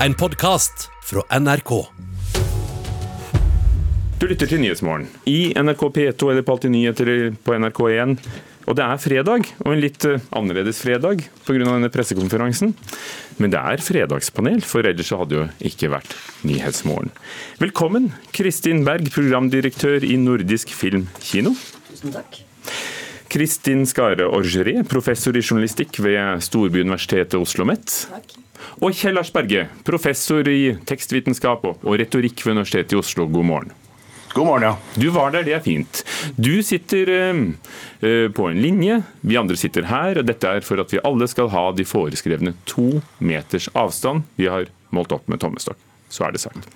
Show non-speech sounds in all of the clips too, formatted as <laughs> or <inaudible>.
En podkast fra NRK. Du lytter til Nyhetsmorgen i NRK P2 eller på Alltid nyheter på NRK1. Og det er fredag, og en litt eh, annerledes fredag pga. denne pressekonferansen. Men det er fredagspanel, for ellers hadde det jo ikke vært Nyhetsmorgen. Velkommen, Kristin Berg, programdirektør i Nordisk Film Kino. Tusen takk. Kristin Skare Orgeré, professor i journalistikk ved Storbyuniversitetet Oslo OsloMet. Og Kjell Lars Berge, professor i tekstvitenskap og retorikk ved Universitetet i Oslo. God morgen. God morgen, ja. Du var der, det er fint. Du sitter eh, på en linje, vi andre sitter her. og Dette er for at vi alle skal ha de foreskrevne to meters avstand vi har målt opp med tommestokk. Så er det sagt.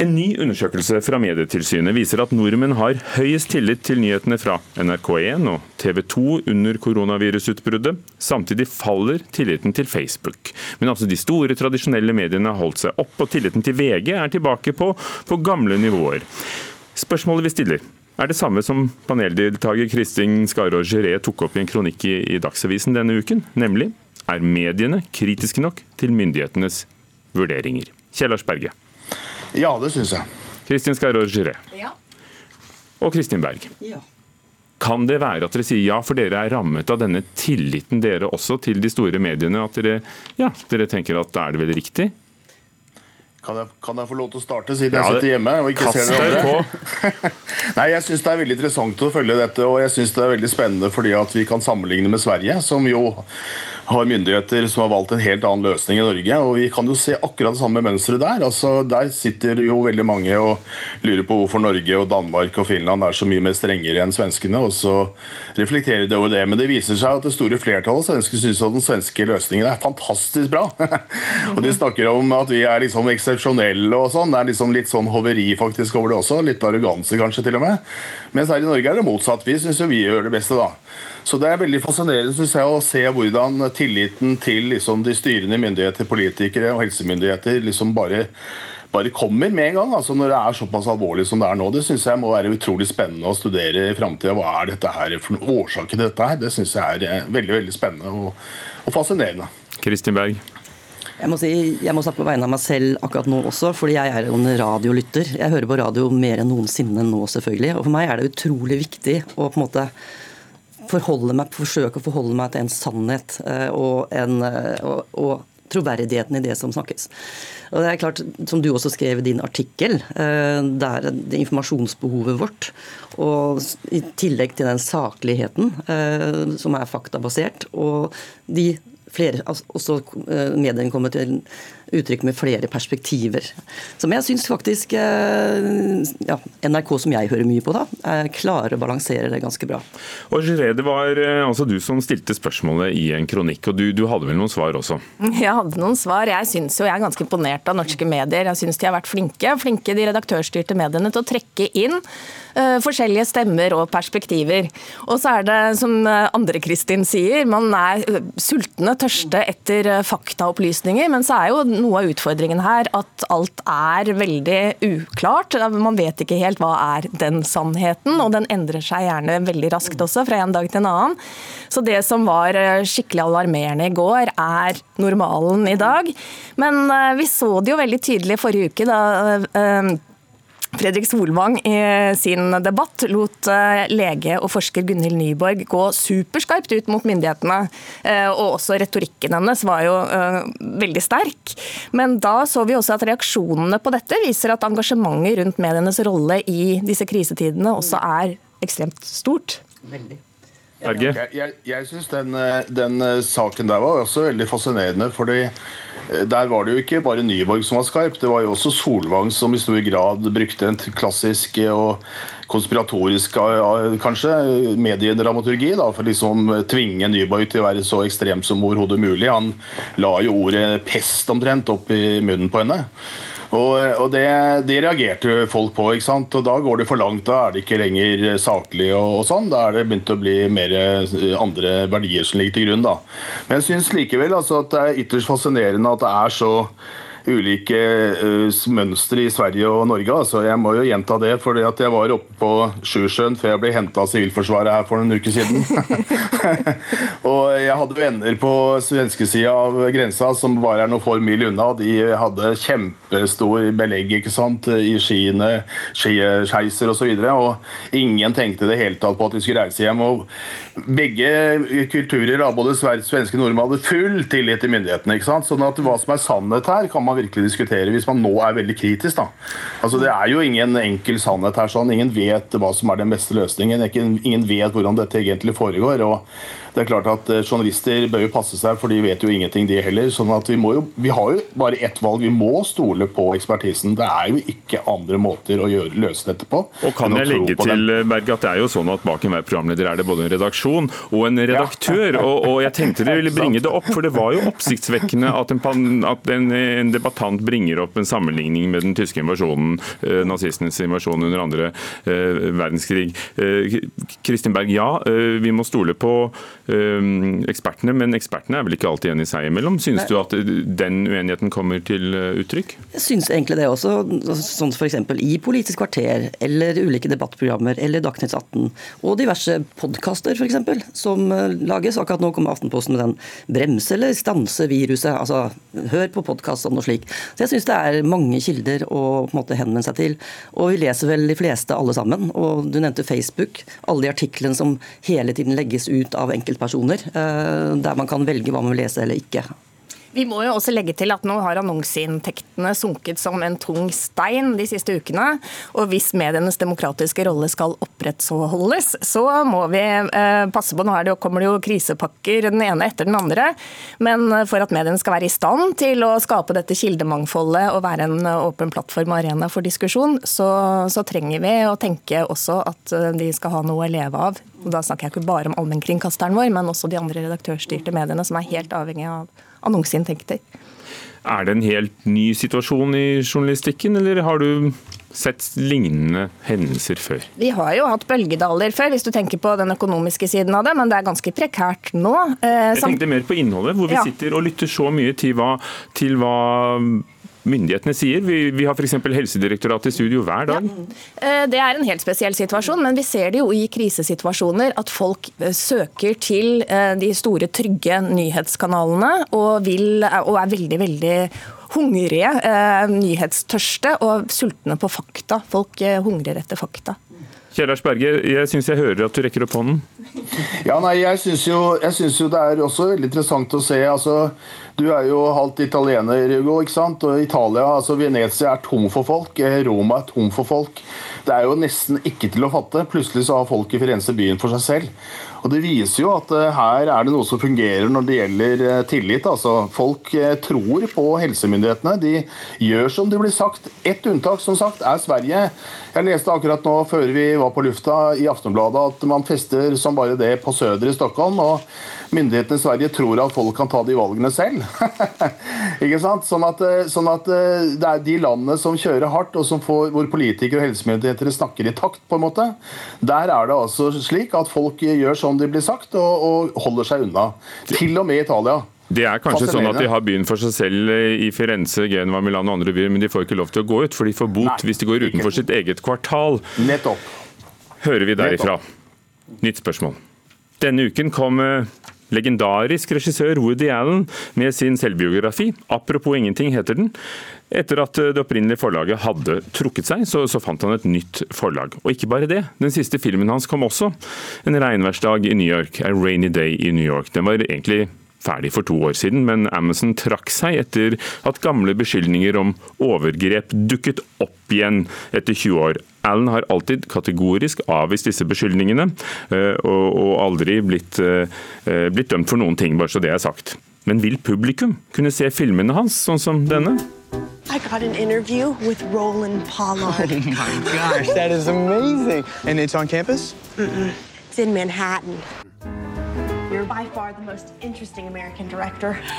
En ny undersøkelse fra Medietilsynet viser at nordmenn har høyest tillit til nyhetene fra NRK1 og TV 2 under koronavirusutbruddet. Samtidig faller tilliten til Facebook. Men altså de store, tradisjonelle mediene har holdt seg opp, og tilliten til VG er tilbake på, på gamle nivåer. Spørsmålet vi stiller, er det samme som paneldeltaker Kristin Skarå Geré tok opp i en kronikk i, i Dagsavisen denne uken, nemlig er mediene kritiske nok til myndighetenes vurderinger? Kjell Lars Berge. Ja, det syns jeg. Kristin Skaror-Juré. Ja. Og Kristin Berg. ja. Kan det være at dere sier ja, for dere er rammet av denne tilliten dere også til de store mediene, at dere, ja, dere tenker at da er det vel riktig? Kan jeg, kan jeg, få lov til å starte, siden Ja, jeg sitter hjemme og ikke Kast ser dere på. andre? <laughs> Nei, Jeg syns det er veldig interessant å følge dette, og jeg synes det er veldig spennende fordi at vi kan sammenligne med Sverige, som jo har myndigheter som har valgt en helt annen løsning i Norge. og Vi kan jo se akkurat det samme mønsteret der. altså Der sitter jo veldig mange og lurer på hvorfor Norge og Danmark og Finland er så mye mer strengere enn svenskene. og så reflekterer det over det. Men det viser seg at det store flertallet svensker syns at den svenske løsningen er fantastisk bra. <laughs> og De snakker om at vi er liksom eksepsjonelle og sånn. Det er liksom litt sånn hoveri faktisk over det også. Litt arroganse kanskje til og med. Mens her i Norge er det motsatt. Vi syns jo vi gjør det beste, da. Så det er veldig fascinerende synes jeg, å se hvordan tilliten til liksom, de styrende myndigheter, politikere og helsemyndigheter liksom bare, bare kommer med en gang. altså Når det er såpass alvorlig som det er nå. Det synes jeg må være utrolig spennende å studere i framtida. Hva er dette her for årsaken til dette her? Det synes jeg er eh, veldig veldig spennende og, og fascinerende. Kristin Berg. Jeg må, si, jeg må snakke på vegne av meg selv akkurat nå også, fordi jeg er en radiolytter. Jeg hører på radio mer enn noensinne nå, selvfølgelig. Og for meg er det utrolig viktig å på en måte forholde meg, forsøke å forholde meg til en sannhet eh, og, en, eh, og, og troverdigheten i det som snakkes. Og det er klart, Som du også skrev i din artikkel, eh, det er informasjonsbehovet vårt. Og i tillegg til den sakligheten som er faktabasert, og de flere, altså, også mediene kommer til uttrykk med flere perspektiver. Som jeg syns faktisk eh, ja, NRK, som jeg hører mye på, da, klarer å balansere det ganske bra. Og Giré, Det var eh, altså du som stilte spørsmålet i en kronikk, og du, du, hadde vel noen svar også? <laughs> Jeg hadde noen svar. Jeg synes jo jeg er ganske imponert av norske medier. Jeg syns de har vært flinke. Flinke de redaktørstyrte mediene til å trekke inn forskjellige stemmer og perspektiver. Og så er det, som andre Kristin sier, man er sultne, tørste etter faktaopplysninger. Men så er jo noe av utfordringen her at alt er veldig uklart. Man vet ikke helt hva er den sannheten, og den endrer seg gjerne veldig raskt også, fra en dag til en annen. Så det som var eh, skikkelig alarmerende i går, er normalen i dag. Men eh, vi så det jo veldig tydelig forrige uke da eh, Fredrik Solvang i sin debatt lot eh, lege og forsker Gunhild Nyborg gå superskarpt ut mot myndighetene. Eh, og også retorikken hennes var jo eh, veldig sterk. Men da så vi også at reaksjonene på dette viser at engasjementet rundt medienes rolle i disse krisetidene også er ekstremt stort. Veldig. Berge? Jeg, jeg, jeg syns den, den, saken der var også veldig fascinerende. fordi der var det jo ikke bare Nyborg som var skarp, det var jo også Solvang som i stor grad brukte en klassisk og konspiratorisk kanskje mediedramaturgi da, for liksom tvinge Nyborg til å være så ekstrem som overhodet mulig. Han la jo ordet pest omtrent opp i munnen på henne. Og, og det, det, reagerte folk på. ikke sant? Og Da går det for langt. Da er det ikke lenger saklig. og, og sånn. Da er det begynt å bli mer eh, andre verdier som ligger til grunn. da. Men jeg syns likevel altså, at det er ytterst fascinerende at det er så ulike uh, mønstre i Sverige og Norge. Altså, jeg må jo gjenta det, for jeg var oppe på Sjusjøen før jeg ble henta av Sivilforsvaret her for noen uker siden. <laughs> og jeg hadde venner på svenskesida av grensa som bare er noen få mil unna. De hadde kjempestor belegg ikke sant, i skiene, skiskeiser osv. Og, så og ingen tenkte det hele tatt på at vi skulle reise hjem. og Begge kulturer, både svenske og nordmenn, hadde full tillit til myndighetene. ikke sant? Sånn at Hva som er sannhet her, kan man virkelig diskutere hvis man nå er veldig kritisk. da. Altså Det er jo ingen enkel sannhet her. sånn. Ingen vet hva som er den beste løsningen. Ingen vet hvordan dette egentlig foregår. og det er klart at eh, Journalister bør jo passe seg, for de vet jo ingenting, de heller. sånn at vi, jo, vi har jo bare ett valg. Vi må stole på ekspertisen. Det er jo ikke andre måter å gjøre, løse dette på. Og kan jeg legge til Berg, at det er jo sånn at bak enhver programleder er det både en redaksjon og en redaktør. Ja. Og, og, jeg tenkte dere ville <laughs> bringe det opp, for det var jo oppsiktsvekkende at en, at en, en debattant bringer opp en sammenligning med den tyske invasjonen, eh, nazistenes invasjon under andre eh, verdenskrig. Eh, Kristin Berg, ja, eh, vi må stole på ekspertene, men ekspertene er vel ikke alltid enige seg imellom. Synes Nei. du at den uenigheten kommer til eh, uttrykk? Jeg synes egentlig det også. Sånn f.eks. i Politisk kvarter, eller ulike debattprogrammer, eller Dagsnytt 18, og diverse podkaster f.eks. som eh, lages. Akkurat nå kommer Aftenposten med den 'bremse eller stanse viruset'. Altså, hør på podkast og noe slik. Så jeg syns det er mange kilder å på en måte henvende seg til. Og vi leser vel de fleste alle sammen. Og du nevnte Facebook. Alle de artiklene som hele tiden legges ut av enkelte enkeltpersoner, eh, der man kan velge hva man vil lese eller ikke. Vi må jo også legge til at nå har annonseinntektene sunket som en tung stein de siste ukene. Og hvis medienes demokratiske rolle skal opprettholdes, så må vi eh, passe på. Nå det, kommer det jo krisepakker den ene etter den andre. Men for at mediene skal være i stand til å skape dette kildemangfoldet og være en åpen plattform og arena for diskusjon, så, så trenger vi å tenke også at eh, de skal ha noe å leve av. Og da snakker jeg ikke bare om allmennkringkasteren vår, men også de andre redaktørstyrte mediene som er helt avhengig av annonseinntekter. Er det en helt ny situasjon i journalistikken, eller har du sett lignende hendelser før? Vi har jo hatt bølgedaler før, hvis du tenker på den økonomiske siden av det, men det er ganske prekært nå. Eh, Jeg tenkte mer på innholdet, hvor vi ja. sitter og lytter så mye til hva, til hva myndighetene sier. Vi, vi har f.eks. Helsedirektoratet i studio hver dag. Ja. Eh, det er en helt spesiell situasjon, men vi ser det jo i krisesituasjoner at folk eh, søker til eh, de store, trygge nyhetskanalene og, vil, og er veldig, veldig hungrige, nyhetstørste og sultne på fakta. Folk hungrer etter fakta. Kjellars Berge, jeg syns jeg hører at du rekker opp hånden. Ja, nei, jeg syns jo, jo, det er også veldig interessant å se. altså du er jo halvt italiener, Hugo. ikke sant? Og Italia, altså Venezia er tom for folk. Eh, Roma er tom for folk. Det er jo nesten ikke til å fatte. Plutselig så har folk i Firenze byen for seg selv. Og Det viser jo at uh, her er det noe som fungerer når det gjelder uh, tillit. Altså, folk uh, tror på helsemyndighetene. De gjør som det blir sagt. Ett unntak som sagt, er Sverige. Jeg leste akkurat nå før vi var på lufta i Aftenbladet at man fester som bare det på Søder i Stockholm. og Myndighetene i Sverige tror at folk kan ta de valgene selv. <laughs> Ikke sant? Sånn at, sånn at, det er de landene som kjører hardt, og får, hvor politikere og helsemyndigheter snakker i takt, på en måte. Der er det altså slik at folk gjør sånn som de blir sagt, og, og holder seg unna. Til og med Italia. Det er kanskje sånn at de har byen for seg selv i Firenze, Genova, Milano og andre byer, men de får ikke lov til å gå ut, for de får bot Nei, hvis de går utenfor sitt eget kvartal. Nettopp. Hører vi derifra. Nytt spørsmål. Denne uken kom eh, legendarisk regissør Woody Allen med sin selvbiografi. 'Apropos ingenting' heter den. Etter at det opprinnelige forlaget hadde trukket seg, så, så, fant han et nytt forlag. Og ikke bare det, den siste filmen hans kom også. En regnværsdag i New York, A Rainy Day i New York. Den var egentlig ferdig for to år siden, men Amazon trakk seg etter at gamle beskyldninger om overgrep dukket opp igjen etter 20 år. Allen har alltid kategorisk avvist disse beskyldningene, eh, og aldri blitt, eh, blitt dømt for noen ting, bare så det er sagt. Men vil publikum kunne se filmene hans sånn som denne? I got an interview with Roland Pollard. <laughs> Oh my gosh, that is amazing. And it's on campus? Mm-mm. It's in Manhattan.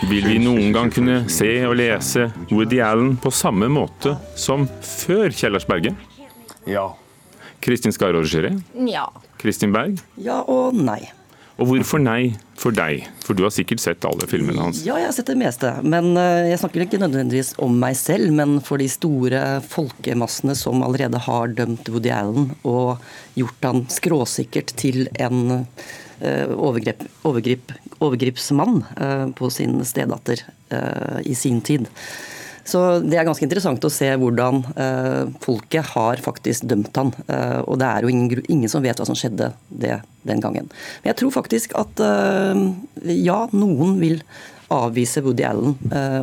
Vil vi noen gang kunne se og lese Woody Allen på samme måte som før Kjellars Berge? Ja. Kristin Skarre Geré? Ja. Kristin Berg? Ja og nei. Og hvorfor nei for deg? For du har sikkert sett alle filmene hans. Ja, jeg har sett det meste. Men eh, jeg snakker ikke nødvendigvis om meg selv, men for de store folkemassene som allerede har dømt Woody Allen og gjort han skråsikkert til en eh, overgrep, overgrip, overgripsmann eh, på sin stedatter i sin tid. Så Det er ganske interessant å se hvordan eh, folket har faktisk dømt han. Eh, og det er jo ingen, ingen som vet hva som skjedde det, den gangen. Men jeg tror faktisk at eh, ja, noen vil avvise Woody Allen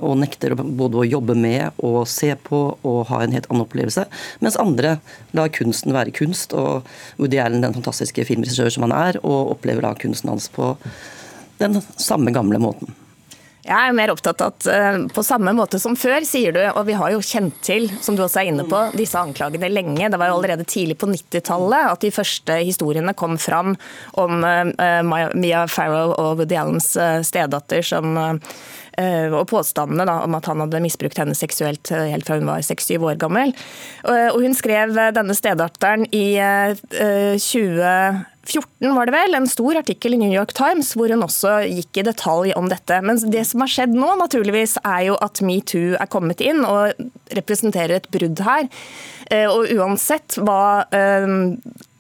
og nekter både å jobbe med og se på og ha en helt annen opplevelse, mens andre lar kunsten være kunst. Og Woody Allen, den fantastiske filmregissør som han er, og opplever da kunsten hans på den samme gamle måten. Jeg er mer opptatt av at eh, på samme måte som før, sier du, og vi har jo kjent til, som du også er inne på, disse anklagene lenge. Det var jo allerede tidlig på 90-tallet at de første historiene kom fram om eh, Mia- Farrow og Woody Allens eh, stedatter som og påstandene da, om at han hadde misbrukt henne seksuelt helt fra hun var 6-7 år gammel. Og hun skrev denne stedatteren i eh, eh, 2014, var det vel, en stor artikkel i New York Times hvor hun også gikk i detalj om dette. Men det som har skjedd nå, naturligvis, er jo at metoo er kommet inn og representerer et brudd her. Eh, Og uansett hva eh,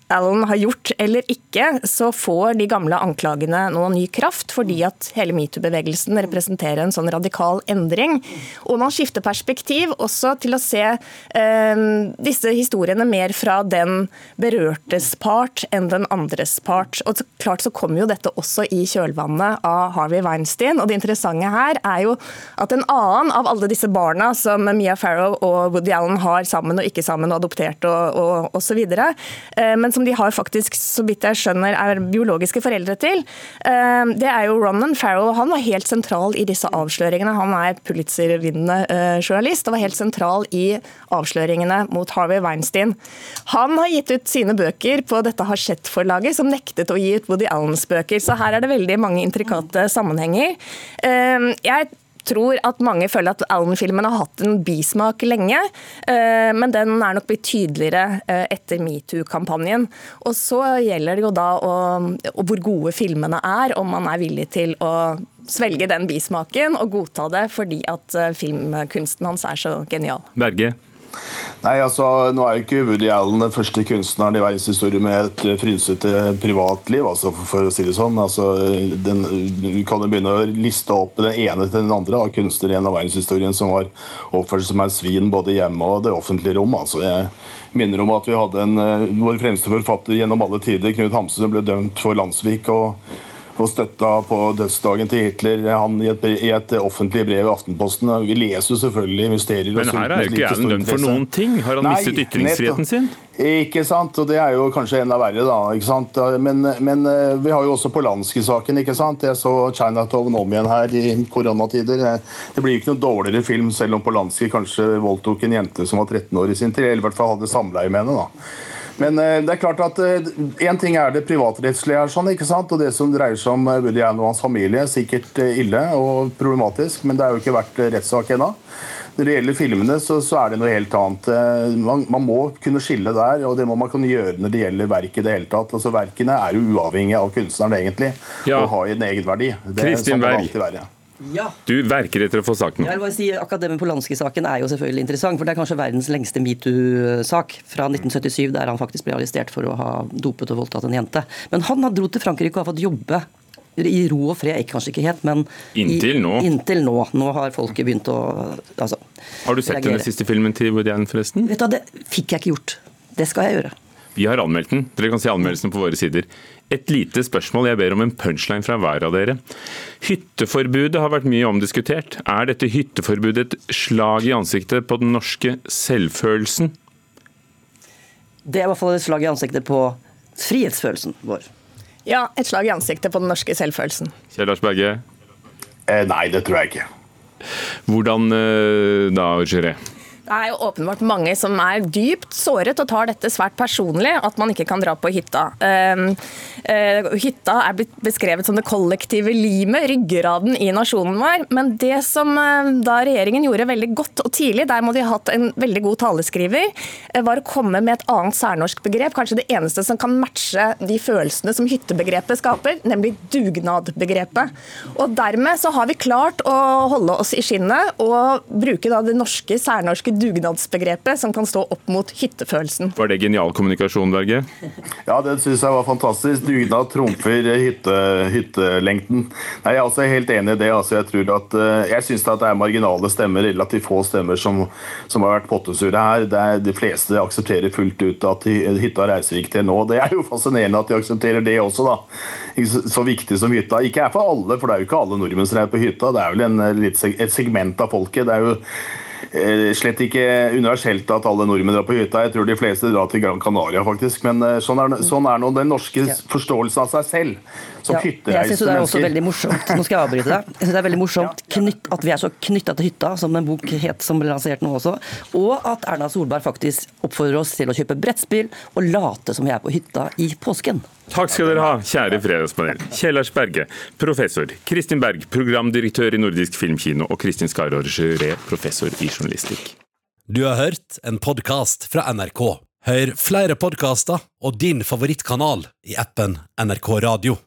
Allen har gjort eller ikke, så får de gamle anklagene nå ny kraft, fordi at hele metoo-bevegelsen representerer en sånn radikal endring. Og man skifter perspektiv også til å se eh, disse historiene mer fra den berørtes part enn den andres part. Og så, klart så kommer jo dette også i kjølvannet av Harvey Weinstein. Og det interessante her er jo at en annen av alle disse barna som Mia Farrow og Woody Allen har sammen og ikke sammen og adoptert og, videre, eh, men som de har faktisk, så vidt jeg skjønner, er biologiske foreldre til, eh, det er jo Ronan Farrow. Han var helt sentral i disse avsløringene. Han er Pulitzer-vinnende eh, journalist og var helt sentral i avsløringene mot Harvey Weinstein. Han har gitt ut sine bøker på dette Har sett-forlaget, som nektet å gi ut Woody Allens bøker. Så her er det veldig mange intrikate sammenhenger. Eh, Jeg tror at mange føler at Allen-filmen har hatt en bismak lenge, eh, men den er nok blitt tydeligere eh, etter metoo-kampanjen. Og så gjelder det jo da å, hvor gode filmene er, om man er villig til å svelge den bismaken og godta det fordi at eh, filmkunsten hans er så genial. Berge? Nei, altså, Nå er jo ikke Woody Allen den første kunstneren i verdenshistorien med et eh, frynsete privatliv, altså, for, å si det sånn. Altså, den, du kan jo begynne å liste opp den ene til den andre av kunstnere i verdenshistorien som har oppført som en svin både hjemme og det offentlige rom. Altså, jeg minner om at vi hadde en, eh, vår fremste forfatter gjennom alle tider, Knut Hamsun, ble dømt for landssvik. og og støtta på dødsdagen til Hitler. Han i et, i et offentlig brev i Aftenposten. Vi leser jo selvfølgelig mysterier. Men her er jo ikke Allen dømt for noen ting. Har han Nei, mistet ytringsfriheten sin? Ikke sant, og det er jo kanskje enda verre, da. ikke sant? Men, men eh, vi har jo også Polanski-saken. ikke sant? Jeg så Chinatown om igjen her i koronatider. Det blir ikke noe dårligere film, selv om Polanski kanskje voldtok en jente som var 13 år i sin tid. Eller i hvert fall hadde samleie med henne. da. Men eh, det er klart at én ting er det privatrettslige, her, sånn, ikke sant? og det som dreier seg om eh, Woody Allen og hans familie. Sikkert eh, ille og problematisk, men det har jo ikke vært eh, rettssak ennå. Når det gjelder filmene, så, så er det noe helt annet. Eh, Man, man må kunne skille der, og det må man kunne gjøre når det gjelder verk i det hele tatt. Altså, Verkene er jo uavhengige av kunstneren, egentlig, Ja. og har en egenverdi. Det Kristin Berg. Ja. Du verker etter å få saken. Jeg vil bare si med Polanski-saken er jo selvfølgelig interessant, for det er kanskje verdens lengste metoo-sak fra 1977, der han faktisk ble arrestert for å ha dopet og voldtatt en jente. Men han har dro til Frankrike og har fått jobbe i ro og fred, ikke, kanskje ikke helt, men Inntil i, nå. Inntil nå. Nå har folket begynt å altså, Har du sett reagere. den siste filmen til Woody Allen, forresten? Vet du, Det fikk jeg ikke gjort. Det skal jeg gjøre. Vi har anmeldt den. Dere kan se anmeldelsen på våre sider. Et lite spørsmål. Jeg ber om en punchline fra hver av dere. Hytteforbudet har vært mye omdiskutert. Er dette hytteforbudet et slag i ansiktet på den norske selvfølelsen? Det er i hvert fall et slag i ansiktet på frihetsfølelsen vår. Ja, et slag i ansiktet på den norske selvfølelsen. Kjell Lars Berge, Eh, nei, det tror jeg ikke. hvordan eh, da, Juré? Det er jo åpenbart mange som er dypt såret og tar dette svært personlig, at man ikke kan dra på hytta. Uh, uh, hytta er blitt beskrevet som det kollektive limet, ryggraden i nasjonen vår. Men det som uh, da regjeringen gjorde veldig godt og tidlig, der må de ha hatt en veldig god taleskriver, var å komme med et annet særnorsk begrep, kanskje det eneste som kan matche de følelsene som hyttebegrepet skaper, nemlig dugnadbegrepet. Og dermed så har vi klart å holde oss i skinnet og bruke da det norske, særnorske dugnadsbegrepet som kan stå opp mot hyttefølelsen. Var det genial kommunikasjon, Berge? Ja, det syns jeg var fantastisk. Dugnad trumfer hytte, hyttelengden. Nei, Jeg er altså helt enig i det. Altså, jeg tror at, eh, jeg syns det er marginale stemmer, relativt få stemmer, som, som har vært pottesure her. Det er, de fleste aksepterer fullt ut at hytta reiser ikke til nå. Det er jo fascinerende at de aksepterer det også, da. Så viktig som hytta. Ikke er for alle, for det er jo ikke alle nordmenn som er på hytta. Det er vel en, et segment av folket. Det er jo Eh, slett ikke universelt at alle nordmenn drar på hytta. Jeg tror de fleste drar til Gran Canaria, faktisk. Men eh, sånn er, sånn er nå den norske forståelsen av seg selv. Som ja, jeg synes det er også veldig morsomt Nå skal jeg avbryte deg. Jeg synes det er veldig morsomt <laughs> knytt, at vi er så knytta til hytta, som en bok het som ble lansert nå også. Og at Erna Solberg faktisk oppfordrer oss til å kjøpe brettspill og late som vi er på hytta i påsken. Takk skal dere ha, kjære Fredagspanel. Kjellars Berge, professor. Kristin Berg, programdirektør i Nordisk Filmkino. Og Kristin Skarår Juré, professor i journalistikk. Du har hørt en podkast fra NRK. Hør flere podkaster og din favorittkanal i appen NRK Radio.